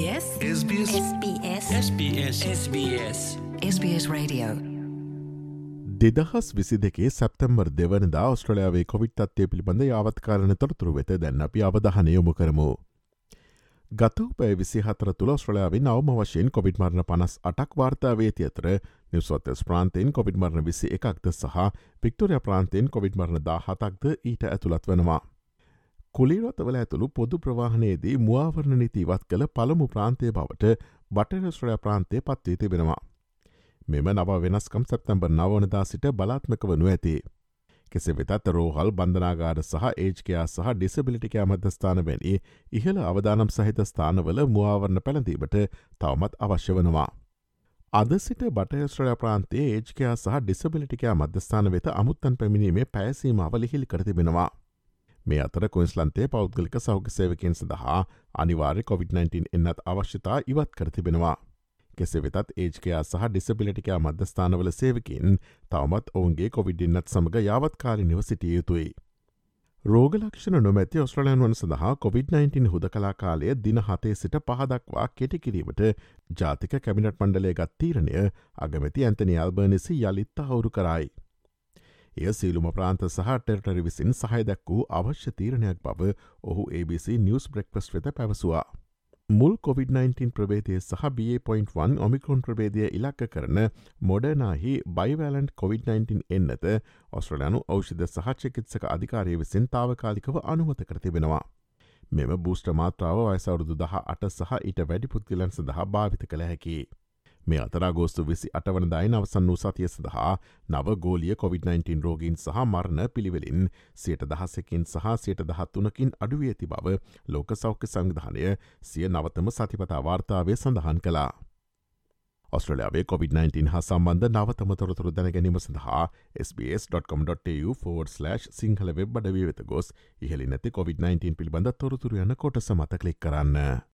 SBS? SBS. SBS. SBS. SBS. SBS Radio. දෙදහස් විසි දෙකේ සැප්තම්බර් දෙවනදා ඔස්ට්‍රලයාාවේ කොවිට් අත්තේ පිළිබඳ යාවත්කාරණ තොරතුරු වෙත දැන් අපි අවධහනය යොමු කරමු. ගතපෑ විසි හතර තුළ ස්ට්‍රලයාාවේ නවම වශයෙන් කොවිඩ් මරණ පනස් අටක් වාර්තාාවේති අතර නිවසොත්තස් ප්‍රාන්තයෙන් කොවිඩ් මරණ විසි එකක්ද සහ පික්ටෝරිය ප්‍රාන්තයෙන් කොවිඩ් මරණ දා හතක්ද ඊට ඇතුළත් වනවා. කුලිරොතවල ඇතුළු පොදු ප්‍රවාහනයේදී මුවාවරණ නීතිවත් කළ පළමු ප්‍රාන්තය බවට බටරස්ට්‍රලයා ප්‍රාන්තය පත්වී තිබෙනවා. මෙම නව වෙනස්කම් සැප්තැම්බර් නවනදා සිට බලාත්මක වනු ඇති. කෙසෙ වෙතත් රෝහල් බන්ධනාගාර සහ ඒජ්කයා සහ ඩිසබිලිටිකයා මධස්ථාන වැනි ඉහළ අවදානම් සහිත ස්ථානවල මුවාවරණ පැළඳීමට තවමත් අවශ්‍ය වනවා. අද සිට බටයස්ට්‍රලයා ප්‍රාන්තේ ඒජ්කයා සහ ඩිසබිලිටිකයා මධස්ථාන වෙත අමුත්තන් පැමිණීමේ පැසීමාව ලිහිල් කරතිබෙනවා. මේ අතර කොයිස්ලන්තේ පෞද්ගලික සෞඛ්‍ය සේවකෙන් සඳහා අනිවාර්ය COොVID-19 එන්නත් අවශ්‍යතා ඉවත් කරතිබෙනවා. කෙසෙ වෙතත් ඒජකයා සහ ඩිසබිලිටිකයා මධස්ථානවල සේවකින් තවමත් ඔවුන්ගේ කොවිඩින්නත් සමඟ යාවත්කාලිනිව සිටිය යුතුයි. රෝගලක්ෂණ නොමැති ඔස්ට්‍රලයන් වන සඳහා COොVID-19 හුද කලා කාලය දින හතේ සිට පහදක්වා කෙටිකිරීමට ජාතික කැමිනට මණ්ඩලේ ගත් තීරණය අගමැති ඇන්තනි අල්බර්නිසි යළිත්ත හවුරු කරයි. එය සීලුම ප්‍රාන්ත සහ ටෙරටරි විසින් සහය දැක් වූ අවශ්‍ය තීරණයක් බව ඔහු ABC නිියස් බ්‍රෙක්පස් වෙත පැවසවා. මුල් COොVID-19 ප්‍රවේදය සහ BA.1 ඔමිකරොන් ප්‍රබේදය ඉලක්ක කරන මොඩනාහි බයිවලන්ඩ් COොVID-19 එන්නත ඔස්ට්‍රලයානු ෞෂධ සහචකිත්සක අධිකාරය විසින් තාවකාලිකව අනුමත කරතිබෙනවා. මෙම බූෂ්ට මාත්‍රාව වයසවරුදු දහ අට සහ ඊට වැඩි පුද්ගලන් සඳහා භාවිත කළ හැකි. මේ අතරගෝස්තු විසි අටවන දයි අවසන් වූ සතිය සඳහා නව ගෝලිය COොVID-19 රෝගීන් සහ මරණ පිළිවෙලින් සියට දහසකින් සහ සියට දහත්තුනකින් අඩුවේ ඇති බව ලෝක සෞඛ්‍ය සංවිධානය සිය නවතම සතිපතා වාර්තාවේ සඳහන් කලා. ඔස්ට්‍රලයාාවේ COොVID-19 හා සම්බන්ධ නවතම තොරතුරු දැනගැනීම සඳහා SBS.com.tu4/ සිංහල වෙබ් අඩවී වෙත ගොස් ඉහලි නැති COොVID-19 පිළිබඳ තොරතුරු යන කොට සමත කලික් කරන්න.